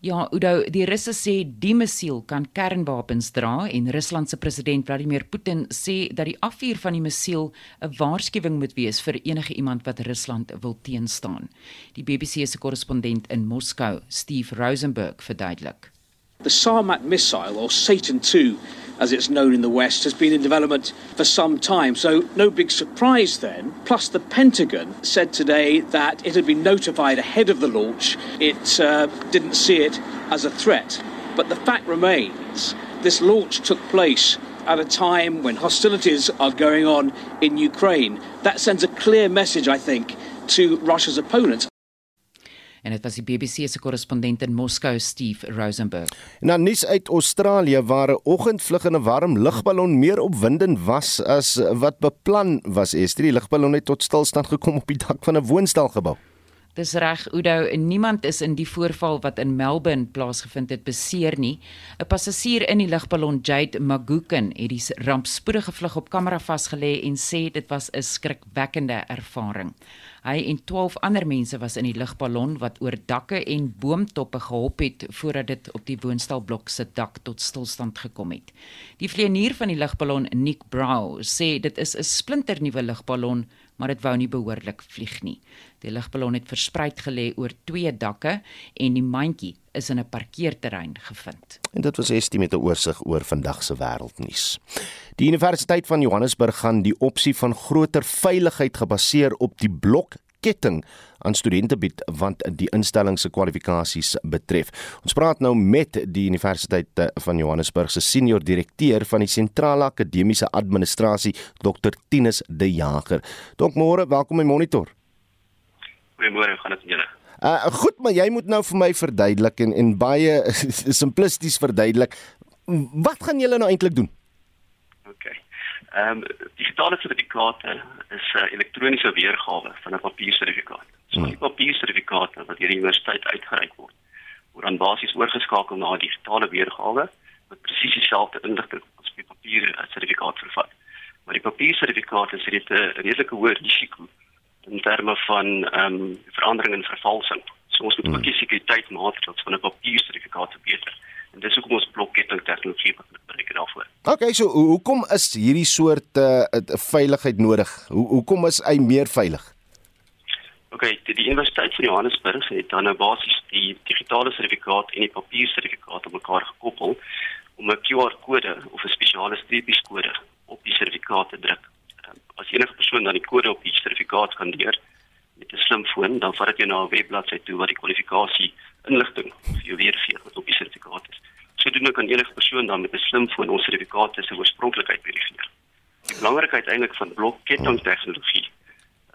Ja, Udo, die Russe sê die missiel kan kernwapens dra en Rusland se president Vladimir Putin sê dat die afvuur van die missiel 'n waarskuwing moet wees vir enige iemand wat Rusland wil teenstaan. Die BBC se korrespondent in Moskou, Steve Rosenberg, verduidelik. The Sarmat missile, or Satan II, as it's known in the West, has been in development for some time. So, no big surprise then. Plus, the Pentagon said today that it had been notified ahead of the launch. It uh, didn't see it as a threat. But the fact remains this launch took place at a time when hostilities are going on in Ukraine. That sends a clear message, I think, to Russia's opponents. En dit was die BBC se korrespondent in Moskou, Steve Rosenberg. Na nuus uit Australië waar 'n oggendvlug in 'n warm lugballon meer opwindend was as wat beplan was. Esther, die lugballon het tot stilstand gekom op die dak van 'n woonstelgebou. Dis reg, Udo, niemand is in die voorval wat in Melbourne plaasgevind het beseer nie. 'n Passasier in die lugballon Jade Maguken het die rampspoedige vlug op kamera vasgelê en sê dit was 'n skrikwekkende ervaring. Hy en 12 ander mense was in die lugballon wat oor dakke en boomtoppe gehop het voordat dit op die woonstelblok se dak tot stilstand gekom het. Die vlieënier van die lugballon, Nick Brow, sê dit is 'n splinternuwe lugballon, maar dit wou nie behoorlik vlieg nie. Die lugballon het verspreid gelê oor twee dakke en die mandjie is in 'n parkeerterrein gevind. En dit was Estie met 'n oorsig oor vandag se wêreldnuus. Die Universiteit van Johannesburg gaan die opsie van groter veiligheid gebaseer op die blokketting aan studente bied want die instelling se kwalifikasies betref. Ons praat nou met die Universiteit van Johannesburg se senior direkteur van die sentrale akademiese administrasie, Dr Tinus De Jager. Dok môre, welkom by Monitor. Goeiemôre, gaan dit julle? Uh goed, maar jy moet nou vir my verduidelik en en baie simplisties verduidelik wat gaan julle nou eintlik doen? Ehm um, digitale sertifikate is 'n uh, elektroniese weergawe van 'n papiersertifikaat. So hmm. die papiersertifikate wat deur die universiteit uitgereik word, word dan basies oorgeskakel na 'n digitale weergawe wat presies dieselfde inligting as die papier sertifikaat vervat. Maar die papiersertifikaat is reeds 'n redelike hoë risiko in terme van ehm um, verandering en vervalsing. So ons moet hmm. ook die sekuriteitsmaatreëls van 'n papiersertifikaat verbeter. En dis hoekom ons blokketting tegnologie gebruik daarvoor. Okay, so hoekom is hierdie soort uh, veiligheid nodig? Hoe hoekom is hy meer veilig? Okay, die, die Universiteit van Johannesburg het dan nou basies die digitale sertifikaat en die papiersertifikaat op mekaar gekoppel om 'n QR-kode of 'n spesiale streepieskode op die sertifikaat te druk as enige persoon dan die kode op die sertifikaat skandeer met 'n slimfoon, dan vat dit jou na 'n webbladsy toe wat die kwalifikasie inligting vir jou weergee wat op die sertifikaat is. Sodoende kan enige persoon dan met 'n slimfoon ons sertifikaat se oorspronklikheid verifieer. Die belangrikheid eintlik van blokketting tegnologie.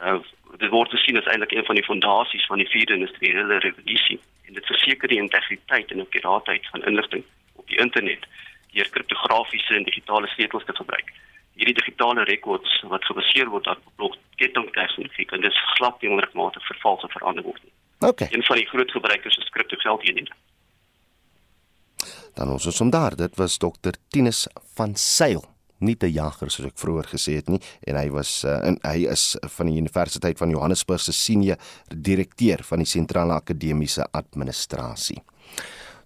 Uh dit word gesien as eintlik een van die fondasies van die vierde industriële revolusie en dit verseker die integriteit en akkuraatheid van inligting op die internet deur kriptografiese en digitale sleutels te gebruik hierdie digitale rekords wat gebaseer word op blokketting tegnologie en dis glad nie onregmatig vervals of verander word nie. Okay. Een van die groot gebruikers is kriptogeldeenhede. Dan ons is om daar. Dit was Dr. Tinus van Sail nie te jager soos ek vroeër gesê het nie en hy was uh, en hy is van die Universiteit van Johannesburg se senior direkteur van die sentrale akademiese administrasie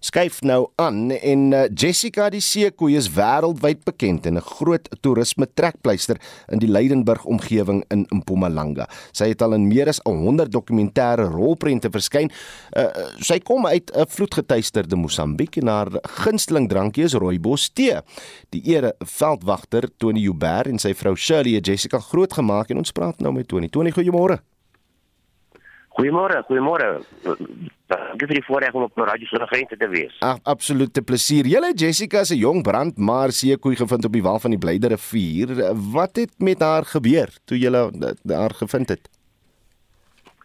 skuif nou aan en uh, Jessica die seekoei is wêreldwyd bekend en 'n groot toerisme trekpleister in die Leidenburg omgewing in Mpumalanga. Sy het al in meer as 100 dokumentêre rolprente verskyn. Uh, sy kom uit 'n vloedgetuisterde Mosambiek en haar gunsteling drankie is rooibos tee. Die ere veldwagter Tony Huber en sy vrou Shirley het Jessica grootgemaak en ons praat nou met Tony. Tony, goeiemôre. Goeiemôre, goeiemôre. Dankie vir die voorreg om op Radio Sonnegrente te wees. Ag, absolute plesier. Julle Jessica se jong brandmaar seekoei gevind op die wal van die Blyde rivier. Wat het met haar gebeur toe julle haar gevind het?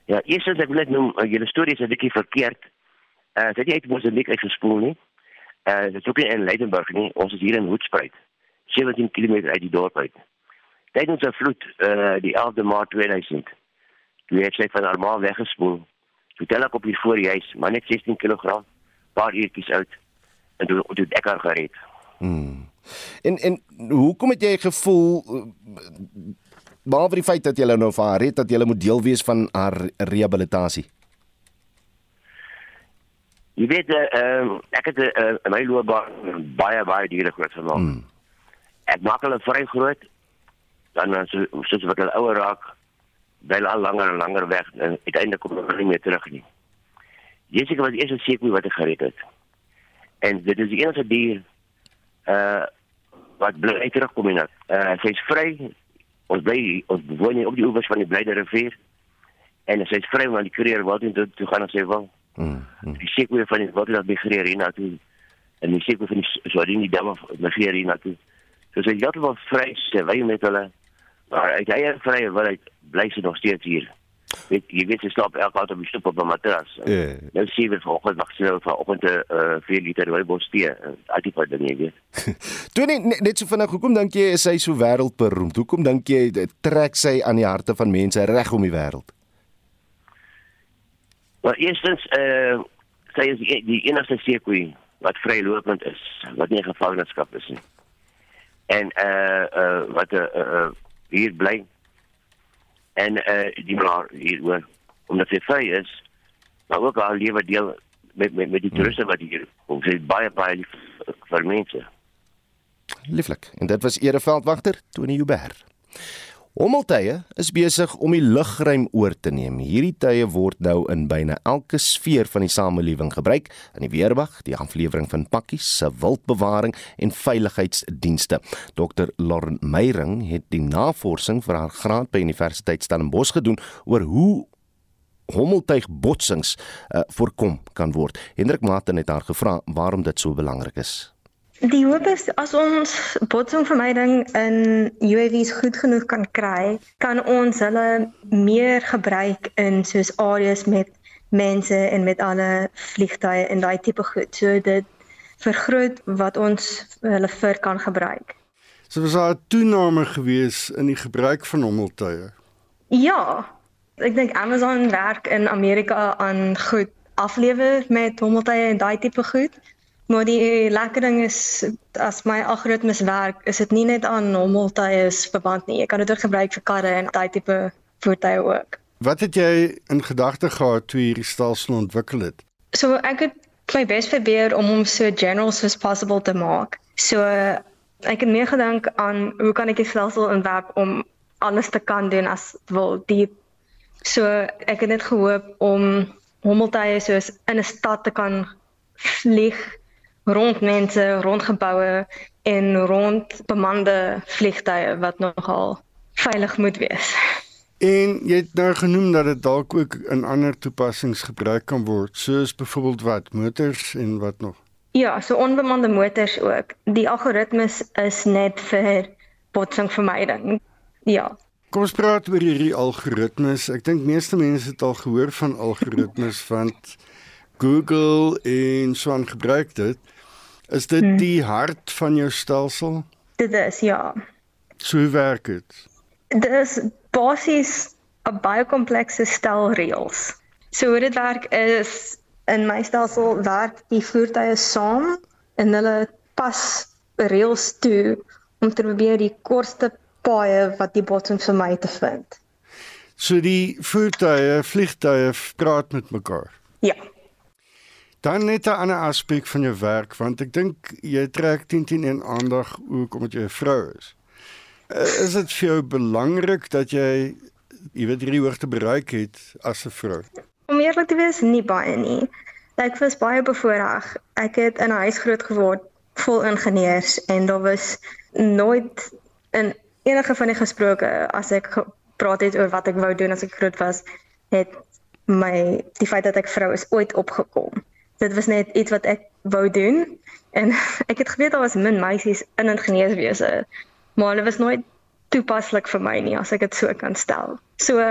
Ja, eers as ek net noem, uh, julle storie is 'n bietjie verkeerd. Uh, dit het Mosambiek uitgespoel nie. Uh, dit is ook nie in Leidenburg nie. Ons is hier in Hoedspruit. 17 km uit die dorp uit. Tydens 'n vloed, uh, die 11de Maart 2000 Sy van haar ma weggespoel. Toe tel ek op die huis, maar net 16 kg, paar uurtjies uit en toe toe ek haar gered. Hmm. En en hoekom het jy gevoel behalwe die feit dat jy nou vir haar het dat jy moet deel wees van haar rehabilitasie? Jy weet uh, ek het uh, my loopbaan baie baie diere groot gemaak. Hmm. Ek maak hulle vry groot dan so soos wat hulle ouer raak bel al langer en langer weg en uiteindelik kom hulle nie meer terug nie. Jessica was eers seker wat ek gered het. En dit is die enigste dier uh wat bly terugkom in. Uh sy's vry. Ons bly ons woon hier op die oewers van die Blyde rivier. En sy's vry om aan die kreer wat toe toe gaan as sy wil. Mm. mm. Die seker van die wat hulle migreer hier na toe. En die seker van die Swartini dam of migreer hier na toe. So sy het wel vry te wy met hulle. Maar uit eie vrye wil hy bly sy nog steeds hier. Weet jy weet sy slaap elke aand op die stoep op 'n matras. Ja. Nou sien we vanoggend wag sy nou vanoggend 'n uh, 4 liter rooibos tee. Uh, al die pad dinge weet. Toe net net so vinnig, hoekom dink jy is sy so wêreldberoemd? Hoekom dink jy dit trek sy aan die harte van mense reg om die wêreld? Maar eerstens eh uh, sy is die, die enigste seekoei wat vrylopend is, wat nie gevangenskap is nie. En eh uh, eh uh, wat 'n uh, uh, hier bly en eh uh, die maar hier hoor omdat sy vry is, maar ook al lewe deel met met met die toeriste wat hier kom. Sy is baie baie lief vir mense. Lieflik. En dit was Ereveldwagter Tony Huber. Hommeltuie is besig om die lugruim oor te neem. Hierdie tye word nou in byna elke sfeer van die samelewing gebruik, in die weerwag, die aflewering van pakkies, se wildbewaring en veiligheidsdienste. Dr Lauren Meyring het die navorsing vir haar graad by Universiteit Stellenbosch gedoen oor hoe hommeltuig botsings uh, voorkom kan word. Hendrik Martin het haar gevra waarom dit so belangrik is. Die hoop is as ons botsingvermyding in UAV's goed genoeg kan kry, kan ons hulle meer gebruik in soos areas met mense en met alle vliegtye en daai tipe goed. So dit vergroot wat ons hulle vir kan gebruik. So was daar 'n toename gewees in die gebruik van hommeltuie. Ja. Ek dink Amazon werk in Amerika aan goed aflewer met hommeltuie en daai tipe goed. Maar die lekker ding is as my algoritmes werk, is dit nie net aan hommeltuie verband nie. Jy kan dit ook gebruik vir karre en daai tipe voertuie ook. Wat het jy in gedagte gehad toe hierdie stelsel ontwikkel het? So ek het my bes probeer om hom so general as possible te maak. So ek het meer gedink aan hoe kan ek die stelsel ontwerp om alles te kan doen as wil diep. So ek het net gehoop om hommeltuie soos in 'n stad te kan vlieg rond mense, rond geboue en rond bemande vliegtye wat nogal veilig moet wees. En jy het nou genoem dat dit dalk ook in ander toepassings gebruik kan word, soos byvoorbeeld wat motors en wat nog. Ja, so onbemande motors ook. Die algoritmes is net vir botsingvermyding. Ja. Kom ons praat oor hierdie algoritmes. Ek dink meeste mense het al gehoor van algoritmes want Google en so aan gebruik dit. Is dit hmm. die hart van jou stelsel? Dit is ja. So werk dit? Dit is basies 'n baie komplekse stel reëls. So hoe dit werk is in my stelsel werk die voertuie saam en hulle pas reëls toe om te probeer die kortste paaie wat die botsing vir my te vind. So die voertuie, vliegtuie praat met mekaar. Ja. Dan net 'n ander aspek van jou werk want ek dink jy trek 10 10 en aandag ook omdat jy 'n vrou is. Is dit vir jou belangrik dat jy jy weet hierdie hoogte bereik het as 'n vrou? Om eerlik te wees, nie baie nie. Ek was baie bevoorreg. Ek het in 'n huis groot geword vol ingenieurs en daar was nooit in enige van die gesproke as ek gepraat het oor wat ek wou doen as ek groot was, het my die feit dat ek vrou is ooit opgekom dit was net iets wat ek wou doen en ek het geweet daar was min meisies in ingenieurswese maar hulle was nooit toepaslik vir my nie as ek dit so kan stel. So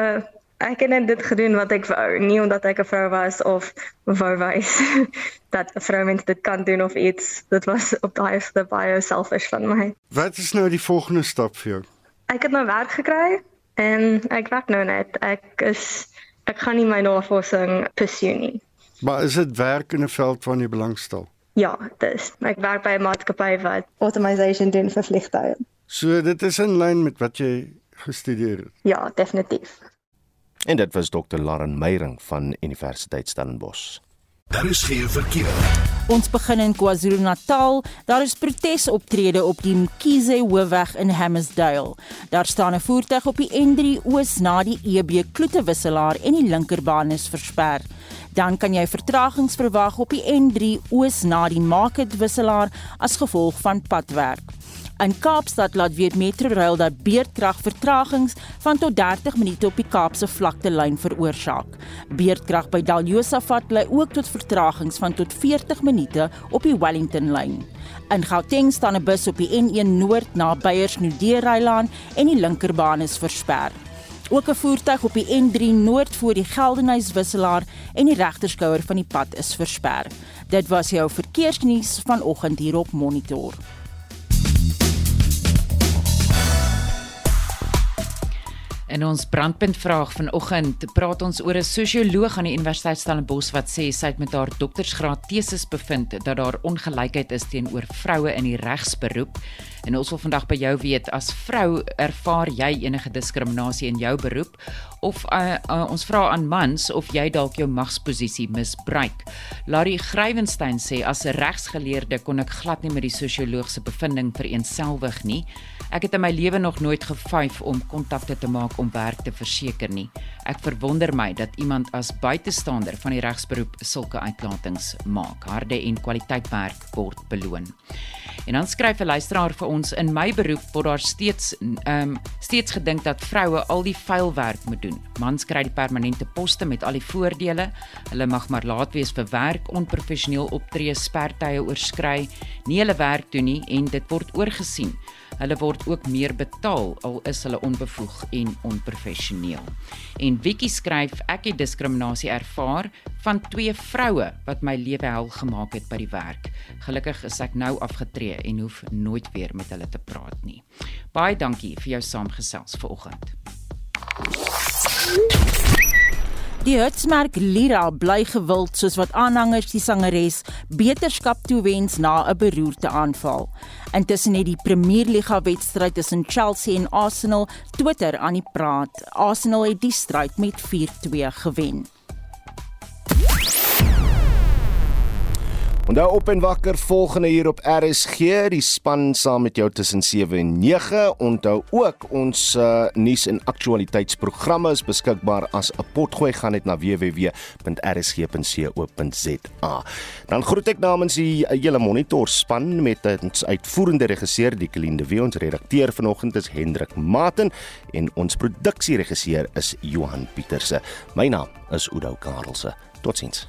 ek het net dit gedoen wat ek wou, nie omdat ek 'n vrou was of wou wys dat 'n vrou mens dit kan doen of iets. Dit was op daai ste baie selfish van my. Wat is nou die volgende stap vir jou? Ek het nou werk gekry en ek werk nou net. Ek is ek gaan nie my navorsing pursue nie. Maar is dit werk in 'n veld waarna jy belangstel? Ja, dis. Ek werk by 'n maatskappy wat automation doen vir vliegtuie. So dit is in lyn met wat jy gestudeer het. Ja, definitief. En dit was Dr. Lauren Meyring van Universiteit Stellenbosch. Daar is geen verkeer. Ons begin in KwaZulu-Natal. Daar is protesoptrede op die Mkhize Hoofweg in Hammarsdale. Daar staan 'n voertuig op die N3 oos na die EB Kloetewisselaar en die linkerbaan is versper dan kan jy vertragings verwag op die N3 oos na die Market wisselaar as gevolg van padwerk. In Kaapstad laat weet Metrorail dat beerdkrag vertragings van tot 30 minute op die Kaapse vlakte lyn veroorsaak. Beerdkrag by Daljosafat lei ook tot vertragings van tot 40 minute op die Wellington lyn. In Gauteng staan 'n bus op die N1 Noord na Beyers Nudereilaan en die linkerbaan is versper. Ook 'n voertuig op die N3 Noord voor die Geldenhuys wisselaar en die regterskouer van die pad is versper. Dit was jou verkeersnuus vanoggend hier op Monitor. In ons brandpunt vraag vanoggend praat ons oor 'n sosioloog aan die Universiteit Stellenbosch wat sê sy het met haar doktorsgraad teses bevind dat daar ongelykheid is teenoor vroue in die regsberoep. En ons wil vandag by jou weet as vrou ervaar jy enige diskriminasie in jou beroep of uh, uh, ons vra aan mans of jy dalk jou magsposisie misbruik. Larry Grywenstein sê as 'n regsgeleerde kon ek glad nie met die sosioloog se bevinding vereensgewig nie. Ek het in my lewe nog nooit gevyf om kontakte te maak om werk te verseker nie. Ek verwonder my dat iemand as buitestander van die regsberoep sulke uitlatings maak. Harde en kwaliteit werk word beloon. En dan skryf 'n luisteraar vir ons in my beroep word daar steeds ehm um, steeds gedink dat vroue al die vuil werk moet doen. Mans kry die permanente poste met al die voordele. Hulle mag maar laat wees vir werk, onprofessioneel optree, spertye oorskry, nie hulle werk doen nie en dit word oorgesien. Hulle word ook meer betaal al is hulle onbevoeg en onprofessioneel. En Wiki skryf ek het diskriminasie ervaar van twee vroue wat my lewe hel gemaak het by die werk. Gelukkig is ek nou afgetree en hoef nooit weer met hulle te praat nie. Baie dankie vir jou saamgesels vanoggend. Die hitsmerk Lira bly gewild soos wat aanhangers die sangeres beterskap toewens na 'n beroerte aanval. Intussen het die Premierliga wedstryd tussen Chelsea en Arsenal Twitter aan die praat. Arsenal het die stryd met 4-2 gewen. Onthou op en wakker volgende hier op RSG, die span saam met jou tussen 7 en 9. Onthou ook ons uh, nuus en aktualiteitsprogramme is beskikbaar as 'n potgooi gaan net na www.rsg.co.za. Dan groet ek namens die hele monitor span met ons uitvoerende regisseur Diekeline de Wee, ons redakteur vanoggend is Hendrik Maten en ons produksieregisseur is Johan Pieterse. My naam is Udo Karlse. Totsiens.